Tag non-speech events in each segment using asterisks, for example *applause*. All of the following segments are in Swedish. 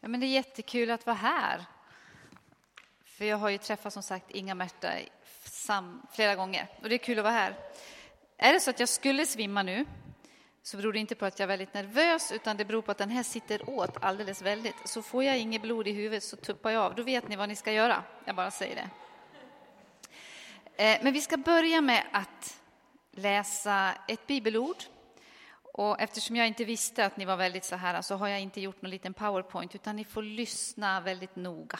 Ja, men det är jättekul att vara här. För jag har ju träffat som sagt Inga-Märta flera gånger och det är kul att vara här. Är det så att jag skulle svimma nu så beror det inte på att jag är väldigt nervös utan det beror på att den här sitter åt alldeles väldigt. Så får jag inget blod i huvudet så tuppar jag av. Då vet ni vad ni ska göra. Jag bara säger det. Eh, men vi ska börja med att läsa ett bibelord och eftersom jag inte visste att ni var väldigt så här så har jag inte gjort någon liten powerpoint utan ni får lyssna väldigt noga.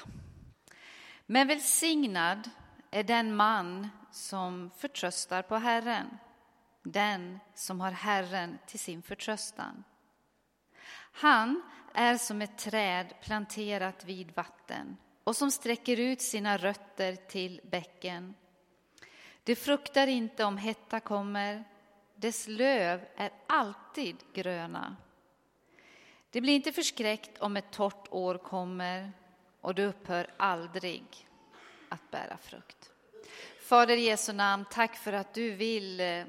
Men välsignad är den man som förtröstar på Herren, den som har Herren till sin förtröstan. Han är som ett träd planterat vid vatten och som sträcker ut sina rötter till bäcken. Det fruktar inte om hetta kommer dess löv är alltid gröna. Det blir inte förskräckt om ett torrt år kommer och det upphör aldrig att bära frukt. Fader i Jesu namn, tack för att du vill eh,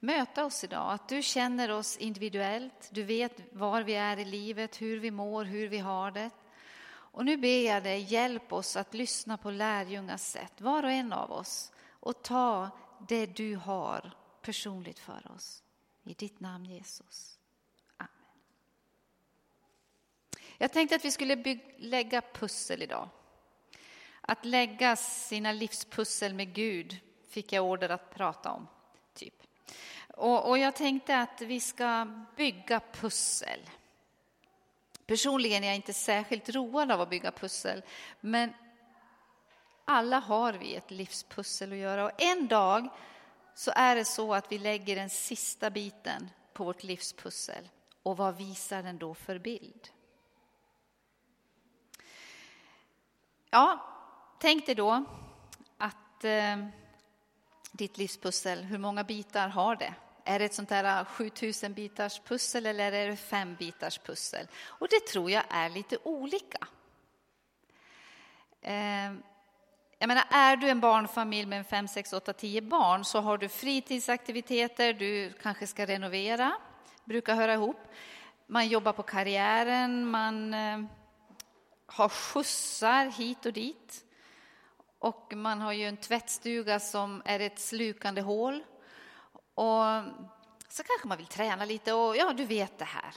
möta oss idag, att du känner oss individuellt. Du vet var vi är i livet, hur vi mår, hur vi har det. Och nu ber jag dig, hjälp oss att lyssna på lärjungas sätt, var och en av oss, och ta det du har personligt för oss. I ditt namn Jesus. Amen. Jag tänkte att vi skulle lägga pussel idag. Att lägga sina livspussel med Gud fick jag order att prata om. typ. Och, och jag tänkte att vi ska bygga pussel. Personligen är jag inte särskilt road av att bygga pussel, men alla har vi ett livspussel att göra och en dag så är det så att vi lägger den sista biten på vårt livspussel. Och vad visar den då för bild? Ja, tänk dig då att eh, ditt livspussel, hur många bitar har det? Är det ett sånt där 7000 ah, bitars pussel eller är det fem bitars pussel? Och det tror jag är lite olika. Eh, jag menar, är du en barnfamilj med 5, 6, 8, 10 barn så har du fritidsaktiviteter, du kanske ska renovera, brukar höra ihop. Man jobbar på karriären, man eh, har skjutsar hit och dit. Och man har ju en tvättstuga som är ett slukande hål. Och så kanske man vill träna lite och ja, du vet det här.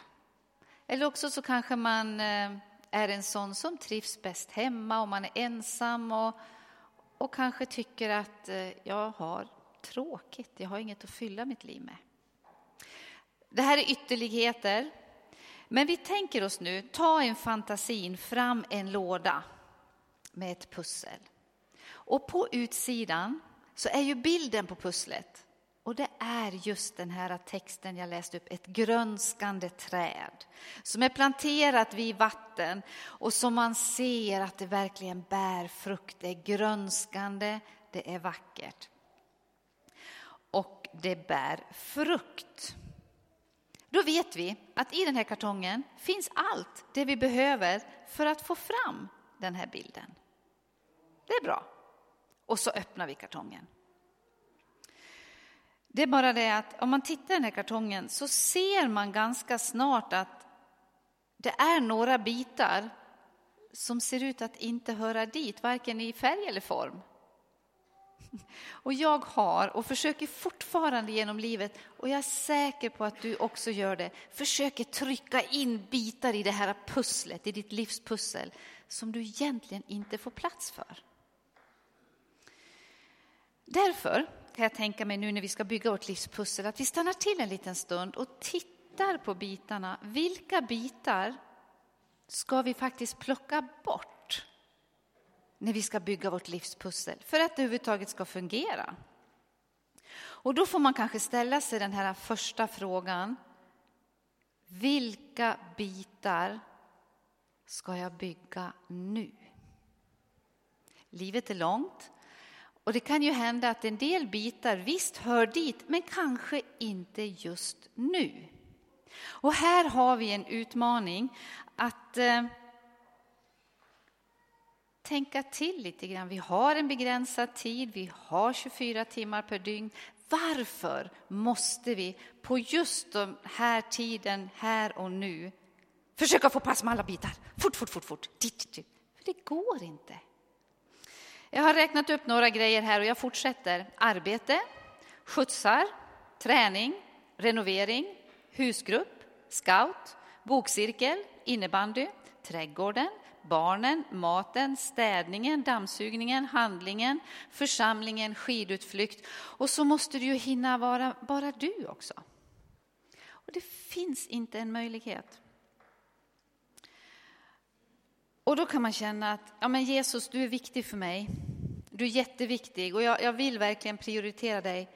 Eller också så kanske man eh, är en sån som trivs bäst hemma och man är ensam och och kanske tycker att eh, jag har tråkigt, jag har inget att fylla mitt liv med. Det här är ytterligheter. Men vi tänker oss nu, ta en fantasin fram en låda med ett pussel. Och på utsidan så är ju bilden på pusslet och det är just den här texten jag läste upp, ett grönskande träd som är planterat vid vatten och som man ser att det verkligen bär frukt. Det är grönskande, det är vackert. Och det bär frukt. Då vet vi att i den här kartongen finns allt det vi behöver för att få fram den här bilden. Det är bra. Och så öppnar vi kartongen. Det är bara det att om man tittar i den här kartongen så ser man ganska snart att det är några bitar som ser ut att inte höra dit, varken i färg eller form. *laughs* Och jag har, och försöker fortfarande genom livet, och jag är säker på att du också gör det, försöker trycka in bitar i det här pusslet, i ditt livspussel, som du egentligen inte får plats för. Därför kan jag tänka mig nu när vi ska bygga vårt livspussel, att vi stannar till en liten stund och tittar på bitarna. Vilka bitar ska vi faktiskt plocka bort när vi ska bygga vårt livspussel för att det överhuvudtaget ska fungera? Och då får man kanske ställa sig den här första frågan. Vilka bitar ska jag bygga nu? Livet är långt. Och det kan ju hända att en del bitar visst hör dit, men kanske inte just nu. Och här har vi en utmaning att eh, tänka till lite grann. Vi har en begränsad tid, vi har 24 timmar per dygn. Varför måste vi på just den här tiden, här och nu, försöka få pass med alla bitar. Fort, fort, fort, fort. För det går inte. Jag har räknat upp några grejer här och jag fortsätter. Arbete, skjutsar, träning, renovering, husgrupp, scout, bokcirkel, innebandy, trädgården, barnen, maten, städningen, dammsugningen, handlingen, församlingen, skidutflykt. Och så måste du ju hinna vara bara du också. Och det finns inte en möjlighet. Och då kan man känna att ja, men Jesus, du är viktig för mig. Du är jätteviktig och jag, jag vill verkligen prioritera dig.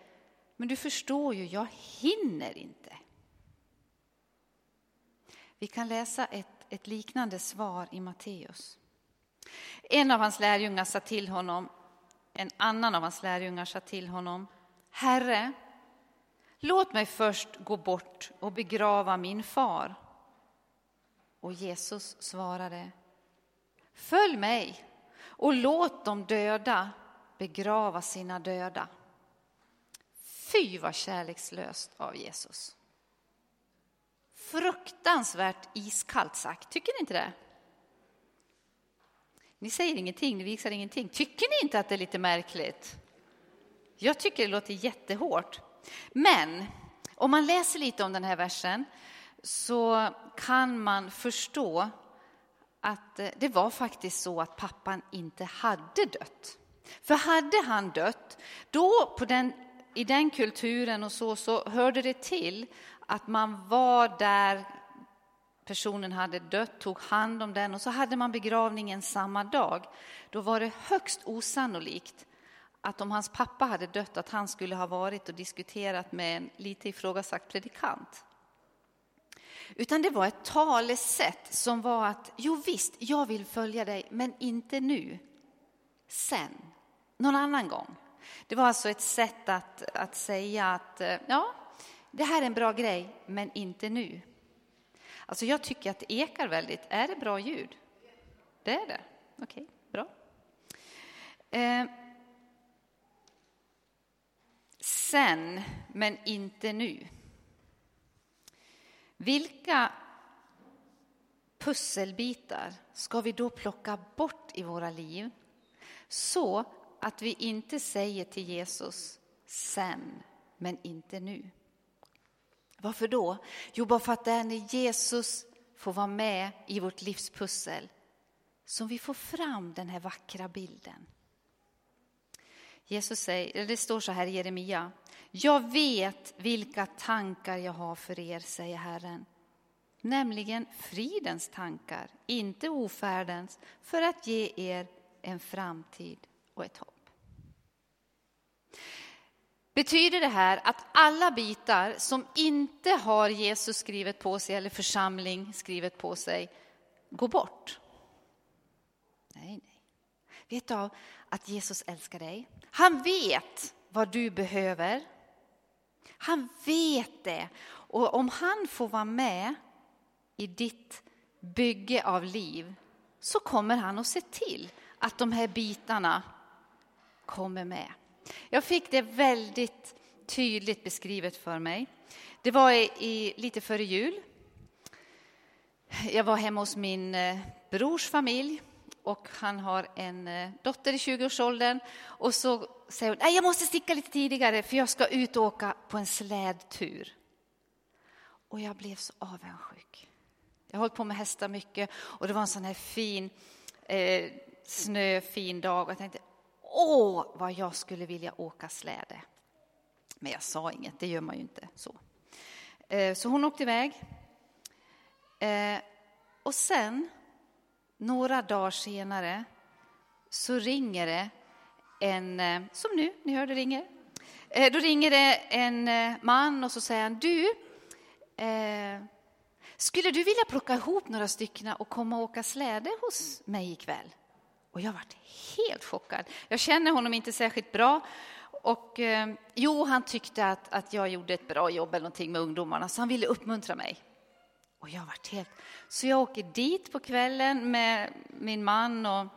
Men du förstår ju, jag hinner inte. Vi kan läsa ett, ett liknande svar i Matteus. En av hans lärjungar sa till honom, en annan av hans lärjungar sa till honom, Herre, låt mig först gå bort och begrava min far. Och Jesus svarade, Följ mig och låt de döda begrava sina döda. Fy vad kärlekslöst av Jesus. Fruktansvärt iskallt sagt, tycker ni inte det? Ni säger ingenting, ni visar ingenting. Tycker ni inte att det är lite märkligt? Jag tycker det låter jättehårt. Men om man läser lite om den här versen så kan man förstå att eh, det var faktiskt så att pappan inte hade dött. För hade han dött, då på den, i den kulturen och så, så hörde det till att man var där personen hade dött, tog hand om den och så hade man begravningen samma dag. Då var det högst osannolikt att om hans pappa hade dött att han skulle ha varit och diskuterat med en lite ifrågasatt predikant. Utan det var ett talesätt som var att, jo visst, jag vill följa dig, men inte nu. Sen, någon annan gång. Det var alltså ett sätt att, att säga att, eh, ja, det här är en bra grej, men inte nu. Alltså jag tycker att det ekar väldigt. Är det bra ljud? Det är det? Okej, okay, bra. Eh, sen, men inte nu. Vilka pusselbitar ska vi då plocka bort i våra liv så att vi inte säger till Jesus sen, men inte nu? Varför då? Jo, bara för att det är när Jesus får vara med i vårt livspussel som vi får fram den här vackra bilden. Jesus säger, det står så här i Jeremia. Jag vet vilka tankar jag har för er, säger Herren. Nämligen fridens tankar, inte ofärdens, för att ge er en framtid och ett hopp. Betyder det här att alla bitar som inte har Jesus skrivet på sig eller församling skrivet på sig går bort? Nej, nej. Vet du att Jesus älskar dig? Han vet vad du behöver. Han vet det. Och om han får vara med i ditt bygge av liv så kommer han att se till att de här bitarna kommer med. Jag fick det väldigt tydligt beskrivet för mig. Det var i, i, lite före jul. Jag var hemma hos min eh, brors familj och han har en eh, dotter i 20-årsåldern. Och så säger hon, Nej, jag måste sticka lite tidigare för jag ska ut och åka på en slädtur. Och jag blev så avundsjuk. Jag har hållit på med hästar mycket och det var en sån här fin eh, snöfin dag och jag tänkte, åh vad jag skulle vilja åka släde. Men jag sa inget, det gör man ju inte så. Eh, så hon åkte iväg. Eh, och sen, några dagar senare, så ringer det en, eh, som nu, ni hörde ringer. Eh, då ringer det en eh, man och så säger han, du, skulle du vilja plocka ihop några stycken och komma och åka släde hos mig ikväll? Och jag varit helt chockad. Jag känner honom inte särskilt bra. Och, eh, jo, han tyckte att, att jag gjorde ett bra jobb eller någonting med ungdomarna, så han ville uppmuntra mig. Och jag varit helt... Så jag åker dit på kvällen med min man och,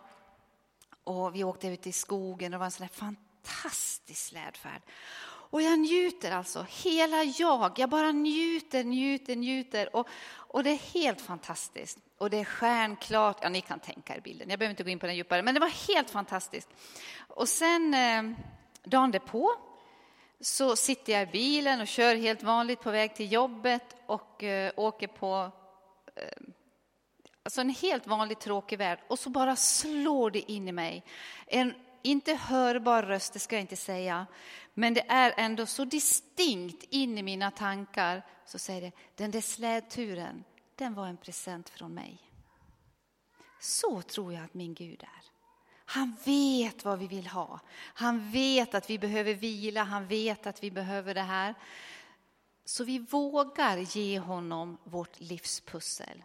och vi åkte ut i skogen. Det var en sån fantastisk slädfärd. Och jag njuter alltså, hela jag. Jag bara njuter, njuter, njuter. Och, och det är helt fantastiskt. Och det är stjärnklart. Ja, ni kan tänka er bilden. Jag behöver inte gå in på den djupare. Men det var helt fantastiskt. Och sen eh, dagen därpå så sitter jag i bilen och kör helt vanligt på väg till jobbet och eh, åker på eh, alltså en helt vanlig tråkig värld. Och så bara slår det in i mig. En inte hörbar röst, det ska jag inte säga, men det är ändå så distinkt in i mina tankar. Så säger det, den där slädturen, den var en present från mig. Så tror jag att min Gud är. Han vet vad vi vill ha. Han vet att vi behöver vila, han vet att vi behöver det här. Så vi vågar ge honom vårt livspussel.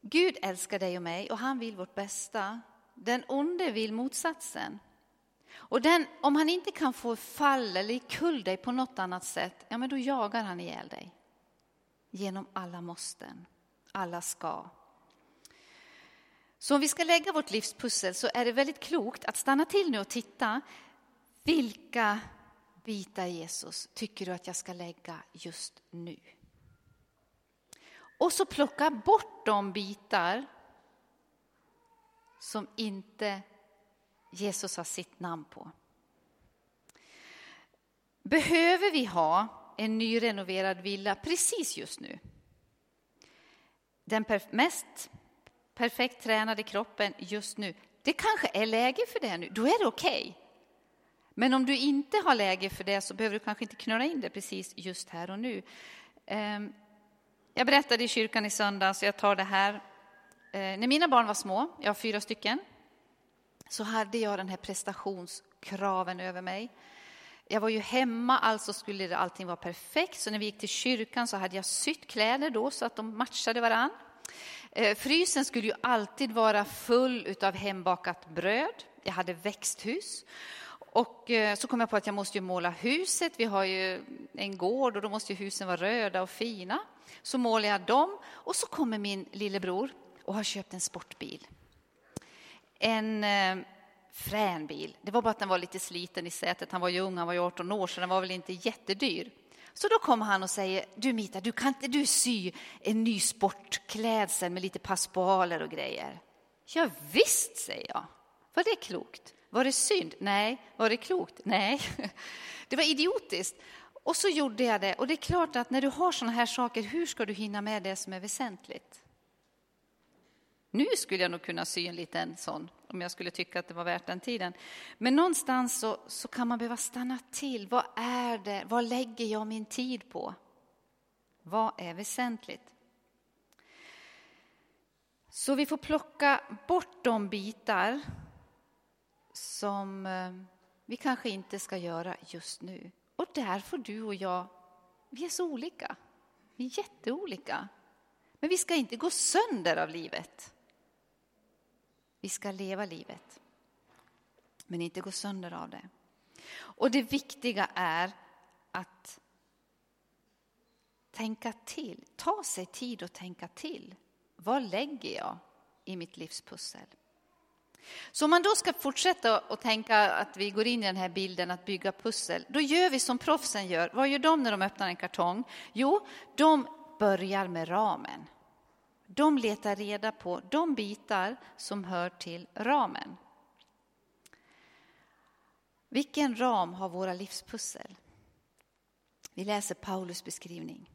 Gud älskar dig och mig och han vill vårt bästa. Den onde vill motsatsen. Och den, om han inte kan få fall eller kull dig på något annat sätt, ja men då jagar han ihjäl dig. Genom alla måsten, alla ska. Så om vi ska lägga vårt livspussel så är det väldigt klokt att stanna till nu och titta. Vilka bitar Jesus tycker du att jag ska lägga just nu? Och så plocka bort de bitar som inte Jesus har sitt namn på. Behöver vi ha en nyrenoverad villa precis just nu? Den mest perfekt tränade kroppen just nu. Det kanske är läge för det nu, då är det okej. Okay. Men om du inte har läge för det så behöver du kanske inte knöra in det precis just här och nu. Ehm, jag berättade i kyrkan i söndags, jag tar det här. Eh, när mina barn var små, jag har fyra stycken, så hade jag den här prestationskraven över mig. Jag var ju hemma, alltså skulle allting vara perfekt. Så när vi gick till kyrkan så hade jag sytt kläder då så att de matchade varann. Eh, frysen skulle ju alltid vara full av hembakat bröd. Jag hade växthus. Och eh, så kom jag på att jag måste ju måla huset. Vi har ju en gård och då måste husen vara röda och fina. Så målar jag dem och så kommer min lillebror och har köpt en sportbil. En eh, frän bil. Det var bara att den var lite sliten i sätet. Han var ju ung, han var ju 18 år, så den var väl inte jättedyr. Så då kommer han och säger, du Mita, du kan inte du sy en ny sportklädsel med lite paspaler och grejer? Ja, visst, säger jag. Var det klokt? Var det synd? Nej. Var det klokt? Nej. *laughs* Det var idiotiskt. Och så gjorde jag det. Och det är klart att när du har sådana här saker, hur ska du hinna med det som är väsentligt? Nu skulle jag nog kunna sy en liten sån, om jag skulle tycka att det var värt den tiden. Men någonstans så, så kan man behöva stanna till. Vad är det? Vad lägger jag min tid på? Vad är väsentligt? Så vi får plocka bort de bitar som eh, vi kanske inte ska göra just nu. Och där får du och jag, vi är så olika. Vi är jätteolika. Men vi ska inte gå sönder av livet. Vi ska leva livet, men inte gå sönder av det. Och det viktiga är att tänka till, ta sig tid att tänka till. Vad lägger jag i mitt livspussel? Så om man då ska fortsätta att tänka att vi går in i den här bilden att bygga pussel, då gör vi som proffsen gör. Vad gör de när de öppnar en kartong? Jo, de börjar med ramen. De letar reda på de bitar som hör till ramen. Vilken ram har våra livspussel? Vi läser Paulus beskrivning.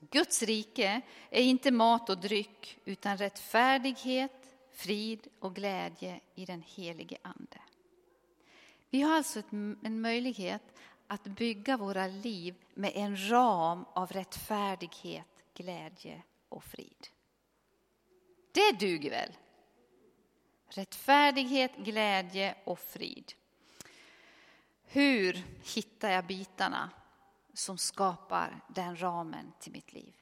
Guds rike är inte mat och dryck utan rättfärdighet, frid och glädje i den helige Ande. Vi har alltså en möjlighet att bygga våra liv med en ram av rättfärdighet, glädje och frid. Det duger väl? Rättfärdighet, glädje och frid. Hur hittar jag bitarna som skapar den ramen till mitt liv?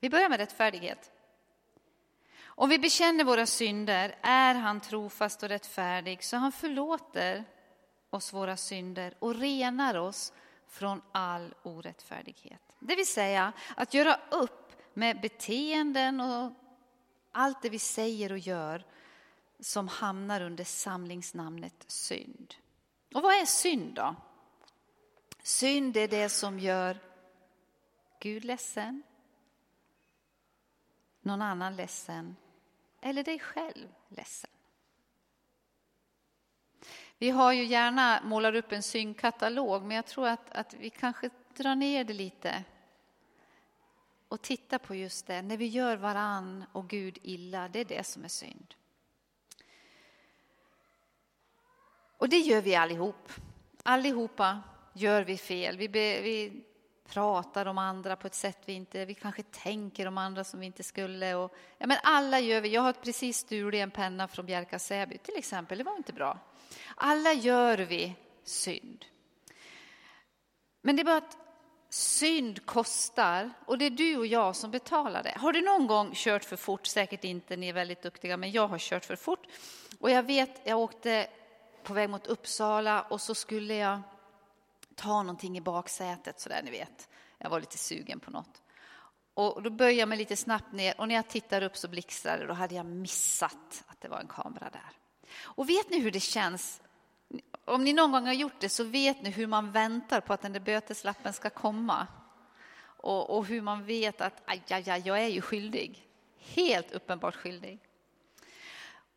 Vi börjar med rättfärdighet. Om vi bekänner våra synder är han trofast och rättfärdig så han förlåter oss våra synder och renar oss från all orättfärdighet. Det vill säga att göra upp med beteenden och allt det vi säger och gör som hamnar under samlingsnamnet synd. Och vad är synd då? Synd är det som gör Gud ledsen, någon annan ledsen eller dig själv ledsen. Vi har ju gärna målar upp en syndkatalog, men jag tror att, att vi kanske drar ner det lite och titta på just det. När vi gör varann och Gud illa, det är det som är synd. Och det gör vi allihop. Allihopa gör vi fel. Vi, be, vi pratar om andra på ett sätt vi inte, vi kanske tänker om andra som vi inte skulle. Och, ja, men alla gör vi. Jag har precis stulit en penna från Bjärka Säby till exempel, det var inte bra. Alla gör vi synd. Men det är bara att synd kostar och det är du och jag som betalar det. Har du någon gång kört för fort? Säkert inte, ni är väldigt duktiga, men jag har kört för fort. Och jag vet, jag åkte på väg mot Uppsala och så skulle jag ta någonting i baksätet sådär, ni vet. Jag var lite sugen på något. Och då böjer jag mig lite snabbt ner och när jag tittar upp så blixtrar det. Då hade jag missat att det var en kamera där. Och vet ni hur det känns? Om ni någon gång har gjort det så vet ni hur man väntar på att den där böteslappen ska komma. Och, och hur man vet att aj, aj, aj, jag är ju skyldig. Helt uppenbart skyldig.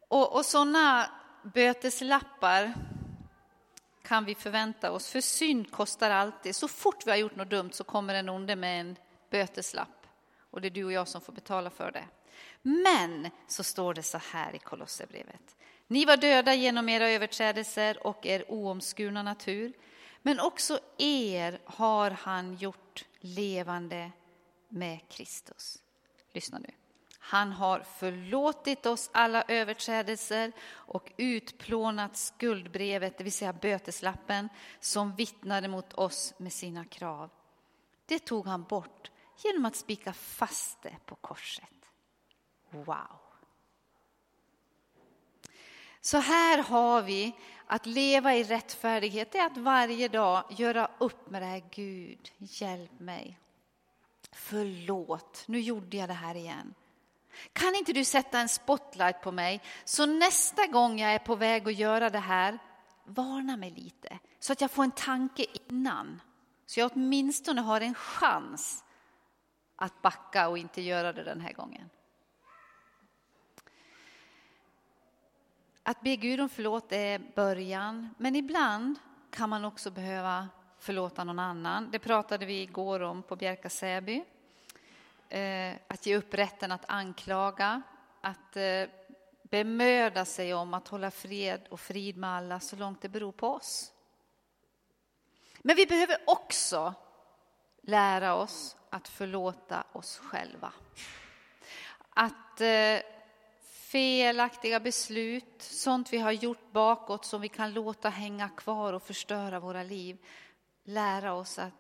Och, och sådana böteslappar kan vi förvänta oss, för synd kostar alltid. Så fort vi har gjort något dumt så kommer en onde med en böteslapp och det är du och jag som får betala för det. Men så står det så här i Kolosserbrevet. Ni var döda genom era överträdelser och er oomskurna natur, men också er har han gjort levande med Kristus. Lyssna nu. Han har förlåtit oss alla överträdelser och utplånat skuldbrevet, det vill säga böteslappen, som vittnade mot oss med sina krav. Det tog han bort genom att spika fast det på korset. Wow! Så här har vi att leva i rättfärdighet, det är att varje dag göra upp med det här. Gud, hjälp mig. Förlåt, nu gjorde jag det här igen. Kan inte du sätta en spotlight på mig så nästa gång jag är på väg att göra det här, varna mig lite så att jag får en tanke innan. Så jag åtminstone har en chans att backa och inte göra det den här gången. Att be Gud om förlåt är början, men ibland kan man också behöva förlåta någon annan. Det pratade vi igår om på Bjärka Säby. Eh, att ge upp rätten att anklaga, att eh, bemöda sig om att hålla fred och frid med alla så långt det beror på oss. Men vi behöver också lära oss att förlåta oss själva. Att eh, felaktiga beslut, sånt vi har gjort bakåt som vi kan låta hänga kvar och förstöra våra liv, lära oss att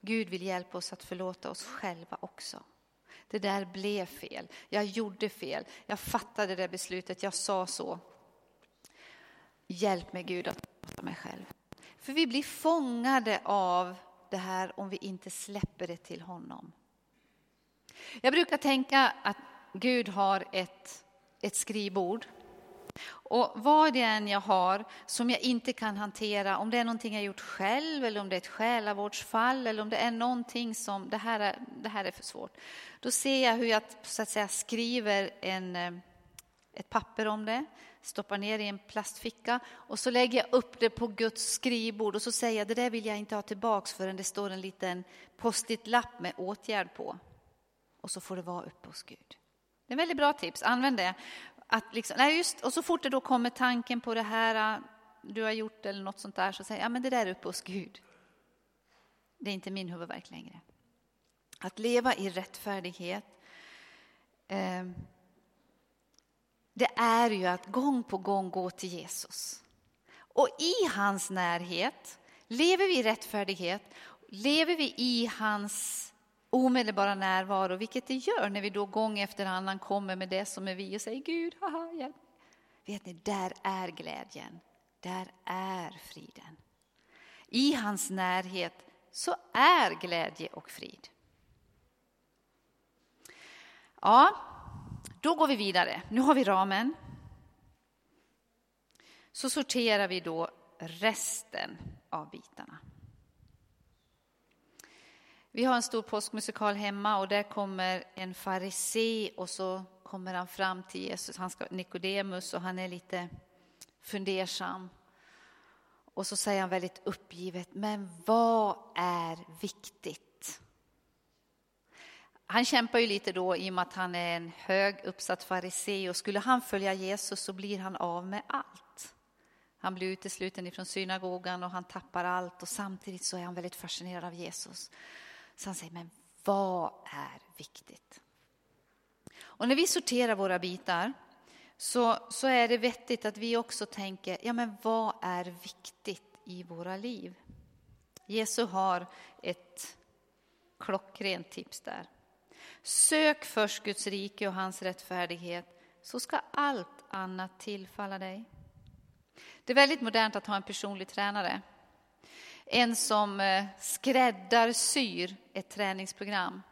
Gud vill hjälpa oss att förlåta oss själva också. Det där blev fel. Jag gjorde fel. Jag fattade det beslutet. Jag sa så. Hjälp mig Gud att förlåta mig själv. För vi blir fångade av det här om vi inte släpper det till honom. Jag brukar tänka att Gud har ett, ett skrivbord och vad det än jag har som jag inte kan hantera, om det är någonting jag gjort själv eller om det är ett själavårdsfall eller om det är någonting som det här är, det här är för svårt. Då ser jag hur jag så att säga skriver en, eh, ett papper om det, stoppar ner i en plastficka och så lägger jag upp det på Guds skrivbord och så säger jag det där vill jag inte ha tillbaks förrän det står en liten post-it-lapp med åtgärd på. Och så får det vara uppe hos Gud. Det är ett väldigt bra tips, använd det. Att liksom, nej just, och så fort det då kommer tanken på det här ah, du har gjort eller något sånt där så säger jag, ja men det där är uppe hos Gud. Det är inte min huvudvärk längre. Att leva i rättfärdighet eh, det är ju att gång på gång gå till Jesus. Och i hans närhet, lever vi i rättfärdighet, lever vi i hans omedelbara närvaro, vilket det gör när vi då gång efter annan kommer med det som är vi och säger Gud, haha, hjälp. Vet ni, där är glädjen, där är friden. I hans närhet så är glädje och frid. Ja, då går vi vidare. Nu har vi ramen. så sorterar vi då resten av bitarna. Vi har en stor påskmusikal hemma och där kommer en farisé och så kommer han fram till Jesus, han ska Nikodemus och han är lite fundersam. Och så säger han väldigt uppgivet, men vad är viktigt? Han kämpar ju lite då i och med att han är en hög uppsatt farisé och skulle han följa Jesus så blir han av med allt. Han blir utesluten ifrån synagogan och han tappar allt och samtidigt så är han väldigt fascinerad av Jesus. Så han säger, men vad är viktigt? Och när vi sorterar våra bitar så, så är det vettigt att vi också tänker, ja men vad är viktigt i våra liv? Jesus har ett klockrent tips där. Sök först Guds rike och hans rättfärdighet så ska allt annat tillfalla dig. Det är väldigt modernt att ha en personlig tränare. En som eh, skräddarsyr ett träningsprogram.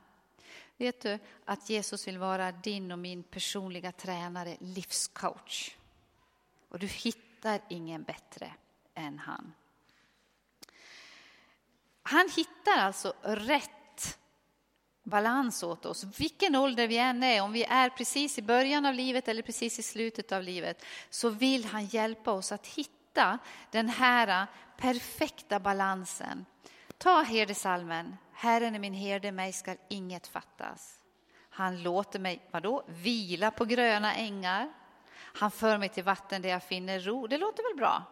Vet du att Jesus vill vara din och min personliga tränare, livscoach? Och du hittar ingen bättre än han. Han hittar alltså rätt balans åt oss. Vilken ålder vi än är, om vi är precis i början av livet eller precis i slutet av livet, så vill han hjälpa oss att hitta den här perfekta balansen. Ta herdesalmen, Herren är min herde, mig skall inget fattas. Han låter mig, vadå, vila på gröna ängar. Han för mig till vatten där jag finner ro. Det låter väl bra?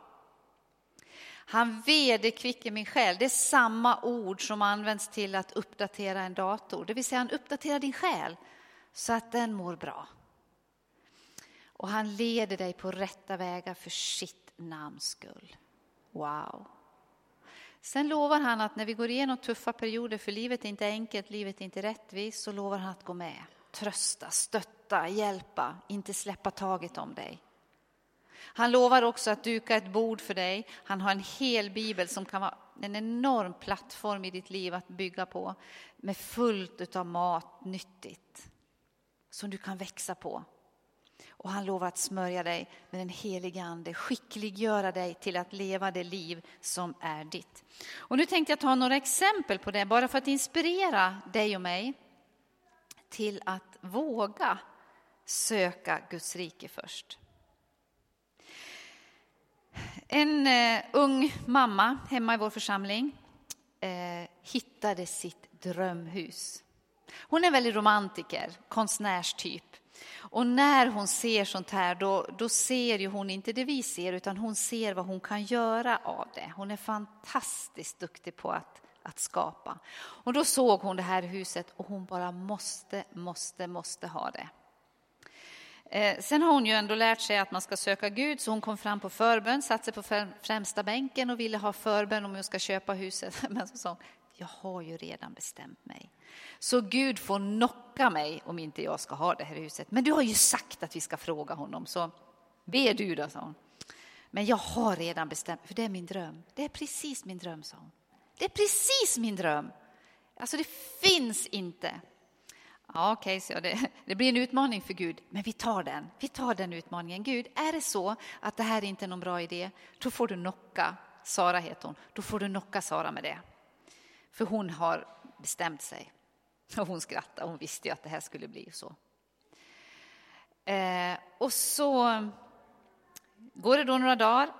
Han vederkvicker min själ. Det är samma ord som används till att uppdatera en dator. Det vill säga han uppdaterar din själ så att den mår bra. Och han leder dig på rätta vägar för sitt namns skull. Wow. Sen lovar han att när vi går igenom tuffa perioder, för livet är inte enkelt, livet är inte rättvist, så lovar han att gå med, trösta, stötta, hjälpa, inte släppa taget om dig. Han lovar också att duka ett bord för dig. Han har en hel bibel som kan vara en enorm plattform i ditt liv att bygga på med fullt av mat, nyttigt, som du kan växa på. Och han lovar att smörja dig med den helige Ande, skickliggöra dig till att leva det liv som är ditt. Och nu tänkte jag ta några exempel på det, bara för att inspirera dig och mig till att våga söka Guds rike först. En eh, ung mamma hemma i vår församling eh, hittade sitt drömhus. Hon är väldigt romantiker, konstnärstyp. Och när hon ser sånt här, då, då ser ju hon inte det vi ser, utan hon ser vad hon kan göra av det. Hon är fantastiskt duktig på att, att skapa. Och då såg hon det här huset och hon bara måste, måste, måste ha det. Eh, sen har hon ju ändå lärt sig att man ska söka Gud, så hon kom fram på förbön, satte sig på främsta bänken och ville ha förbön om hon ska köpa huset. *laughs* Men så sa hon, jag har ju redan bestämt mig. Så Gud får knocka mig om inte jag ska ha det här huset. Men du har ju sagt att vi ska fråga honom, så be du då, sa hon. Men jag har redan bestämt för det är min dröm. Det är precis min dröm, sa hon. Det är precis min dröm. Alltså det finns inte. Ja, okej, okay, så det, det blir en utmaning för Gud, men vi tar den. Vi tar den utmaningen. Gud, är det så att det här inte är någon bra idé, då får du knocka, Sara heter hon, då får du knocka Sara med det. För hon har bestämt sig. Och hon skrattade, hon visste ju att det här skulle bli så. Eh, och så går det då några dagar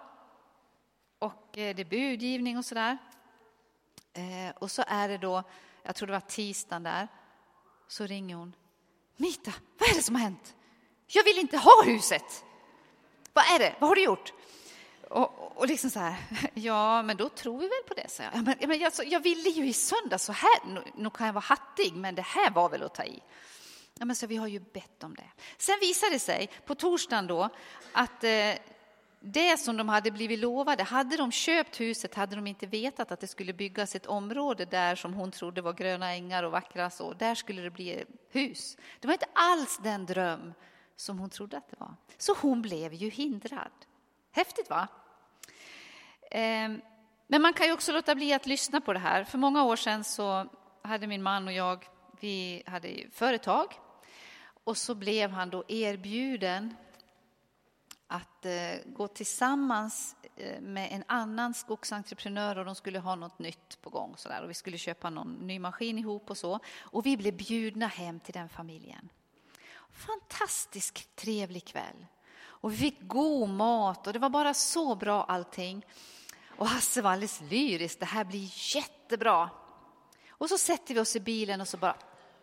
och eh, det är budgivning och sådär. Eh, och så är det då, jag tror det var tisdagen där, så ringer hon. Mita, vad är det som har hänt? Jag vill inte ha huset. Vad är det? Vad har du gjort? Och, och liksom så här, *laughs* ja, men då tror vi väl på det, så jag. Ja, men, men jag, jag ville ju i söndag så här, nu, nu kan jag vara hattig, men det här var väl att ta i. Ja, men så vi har ju bett om det. Sen visade det sig på torsdagen då att eh, det som de hade blivit lovade, hade de köpt huset hade de inte vetat att det skulle byggas ett område där som hon trodde var gröna ängar och vackra så. Där skulle det bli hus. Det var inte alls den dröm som hon trodde att det var. Så hon blev ju hindrad. Häftigt va? Ehm, men man kan ju också låta bli att lyssna på det här. För många år sedan så hade min man och jag, vi hade företag och så blev han då erbjuden att eh, gå tillsammans eh, med en annan skogsentreprenör och de skulle ha något nytt på gång. Så där, och vi skulle köpa någon ny maskin ihop och så. Och vi blev bjudna hem till den familjen. Fantastiskt trevlig kväll. Och vi fick god mat och det var bara så bra allting. Och Hasse var alldeles lyrisk, det här blir jättebra. Och så sätter vi oss i bilen och så bara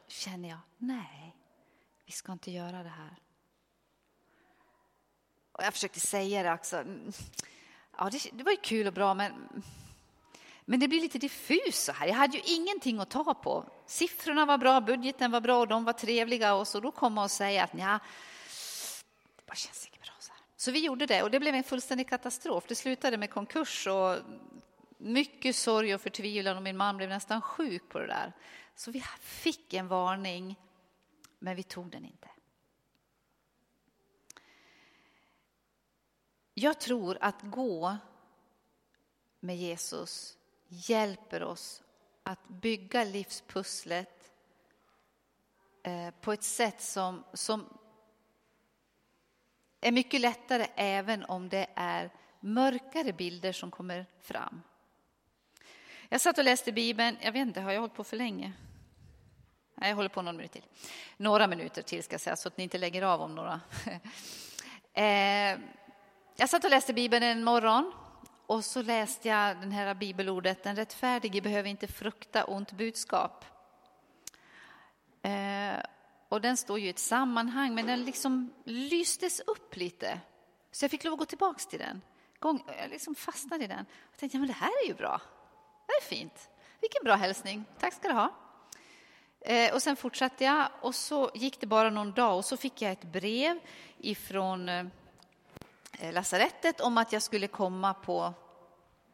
känner jag, nej, vi ska inte göra det här. Och jag försökte säga det också. Ja, det, det var ju kul och bra, men, men det blir lite diffust så här. Jag hade ju ingenting att ta på. Siffrorna var bra, budgeten var bra och de var trevliga och så då komma och säga att ja, det bara känns så vi gjorde det och det blev en fullständig katastrof. Det slutade med konkurs och mycket sorg och förtvivlan och min man blev nästan sjuk på det där. Så vi fick en varning, men vi tog den inte. Jag tror att gå med Jesus hjälper oss att bygga livspusslet eh, på ett sätt som, som är mycket lättare även om det är mörkare bilder som kommer fram. Jag satt och läste Bibeln, jag vet inte, har jag hållit på för länge? Nej, jag håller på någon minut till. Några minuter till ska jag säga, så att ni inte lägger av om några. *laughs* Eh, jag satt och läste Bibeln en morgon och så läste jag den här bibelordet, den rättfärdige behöver inte frukta ont budskap. Eh, och den står ju i ett sammanhang, men den liksom lystes upp lite. Så jag fick lov att gå tillbaka till den. Jag liksom fastnade i den och tänkte, ja men det här är ju bra. Det är fint. Vilken bra hälsning. Tack ska du ha. Eh, och sen fortsatte jag och så gick det bara någon dag och så fick jag ett brev ifrån eh, lasarettet om att jag skulle komma på,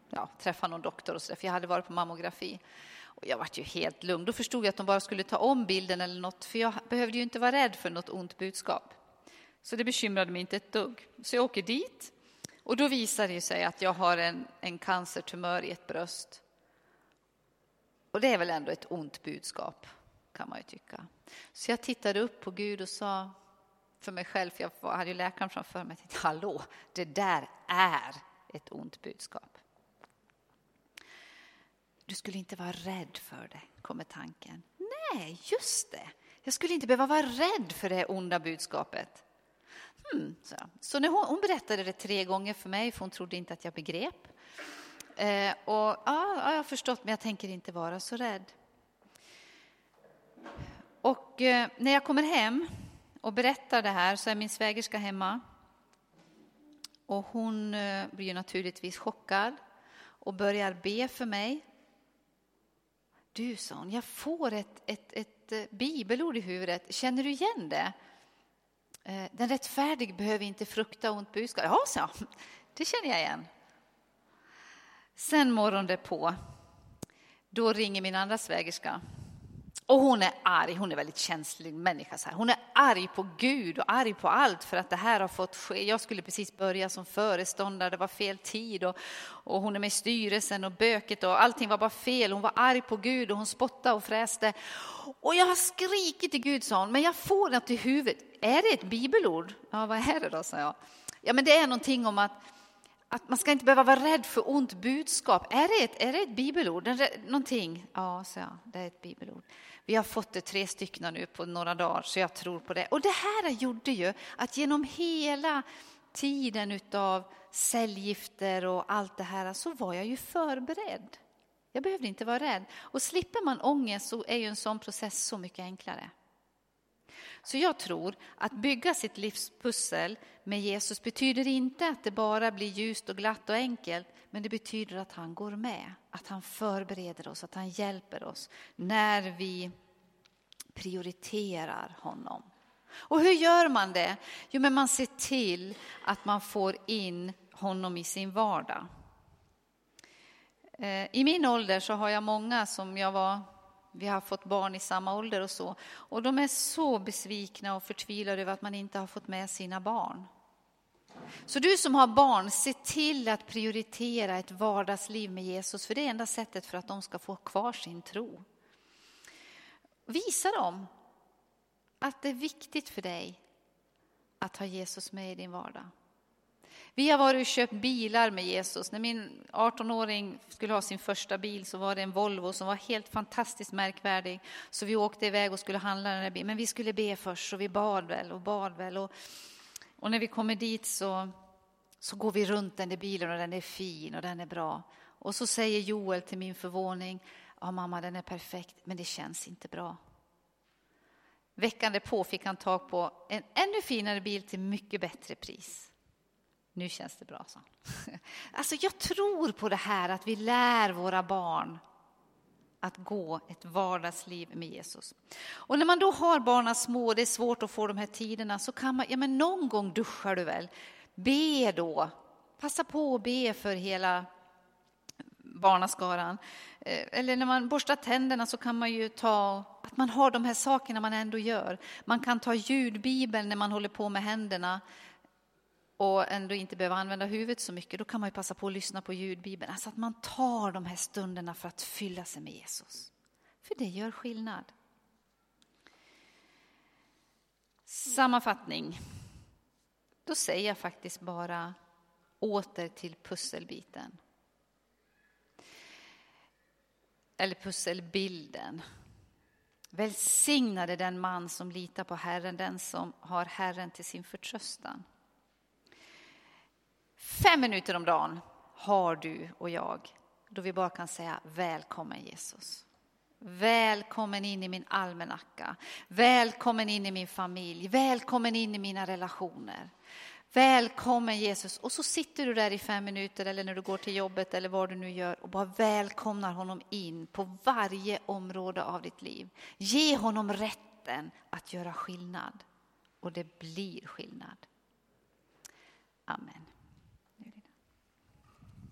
ja, träffa någon doktor och så där, för jag hade varit på mammografi. Och jag var ju helt lugn. Då förstod jag att de bara skulle ta om bilden eller något, för jag behövde ju inte vara rädd för något ont budskap. Så det bekymrade mig inte ett dugg. Så jag åker dit och då visar det sig att jag har en, en cancertumör i ett bröst. Och det är väl ändå ett ont budskap, kan man ju tycka. Så jag tittade upp på Gud och sa för mig själv, för jag hade ju läkaren framför mig, jag tänkte, hallå, det där är ett ont budskap. Du skulle inte vara rädd för det, kommer tanken. Nej, just det. Jag skulle inte behöva vara rädd för det onda budskapet. Hmm, så. så när hon, hon, berättade det tre gånger för mig, för hon trodde inte att jag begrep. Eh, och ja, jag har förstått, men jag tänker inte vara så rädd. Och eh, när jag kommer hem och berättar det här så är min svägerska hemma. Och hon eh, blir naturligtvis chockad och börjar be för mig. Du, sa hon, jag får ett, ett, ett eh, bibelord i huvudet. Känner du igen det? Eh, den rättfärdige behöver inte frukta ont budskap. Ja, sa det känner jag igen. Sen morgonen på, då ringer min andra svägerska och hon är arg, hon är väldigt känslig människa. Så här. Hon är arg på Gud och arg på allt för att det här har fått ske. Jag skulle precis börja som föreståndare, det var fel tid och, och hon är med i styrelsen och böket och allting var bara fel. Hon var arg på Gud och hon spottade och fräste. Och jag har skrikit till Gud, sa hon, men jag får något i huvudet. Är det ett bibelord? Ja, vad är det då, sa jag. Ja, men det är någonting om att att man ska inte behöva vara rädd för ont budskap. Är det ett, är det ett bibelord? Någonting? Ja, så ja, det är ett bibelord. Vi har fått det tre stycken nu på några dagar, så jag tror på det. Och det här gjorde ju att genom hela tiden utav cellgifter och allt det här så var jag ju förberedd. Jag behövde inte vara rädd. Och slipper man ångest så är ju en sån process så mycket enklare. Så jag tror att bygga sitt livspussel med Jesus betyder inte att det bara blir ljust och glatt och enkelt, men det betyder att han går med, att han förbereder oss, att han hjälper oss när vi prioriterar honom. Och hur gör man det? Jo, men man ser till att man får in honom i sin vardag. Eh, I min ålder så har jag många som jag var vi har fått barn i samma ålder och så. Och de är så besvikna och förtvivlade över att man inte har fått med sina barn. Så du som har barn, se till att prioritera ett vardagsliv med Jesus, för det är enda sättet för att de ska få kvar sin tro. Visa dem att det är viktigt för dig att ha Jesus med i din vardag. Vi har varit och köpt bilar med Jesus. När min 18-åring skulle ha sin första bil så var det en Volvo som var helt fantastiskt märkvärdig. Så vi åkte iväg och skulle handla den där bilen. Men vi skulle be först, så vi bad väl och bad väl. Och, och när vi kommer dit så, så går vi runt den där bilen och den är fin och den är bra. Och så säger Joel till min förvåning, ja mamma den är perfekt men det känns inte bra. Veckan därpå fick han tag på en ännu finare bil till mycket bättre pris. Nu känns det bra, så. *laughs* Alltså jag tror på det här att vi lär våra barn att gå ett vardagsliv med Jesus. Och när man då har barnen små, det är svårt att få de här tiderna, så kan man, ja men någon gång duschar du väl? Be då. Passa på att be för hela barnaskaran. Eh, eller när man borstar tänderna så kan man ju ta, att man har de här sakerna man ändå gör. Man kan ta ljudbibeln när man håller på med händerna och ändå inte behöva använda huvudet så mycket, då kan man ju passa på att lyssna på ljudbibeln. Alltså att man tar de här stunderna för att fylla sig med Jesus. För det gör skillnad. Sammanfattning. Då säger jag faktiskt bara åter till pusselbiten. Eller pusselbilden. Välsignade den man som litar på Herren, den som har Herren till sin förtröstan. Fem minuter om dagen har du och jag då vi bara kan säga välkommen Jesus. Välkommen in i min almanacka. Välkommen in i min familj. Välkommen in i mina relationer. Välkommen Jesus. Och så sitter du där i fem minuter eller när du går till jobbet eller vad du nu gör och bara välkomnar honom in på varje område av ditt liv. Ge honom rätten att göra skillnad. Och det blir skillnad. Amen.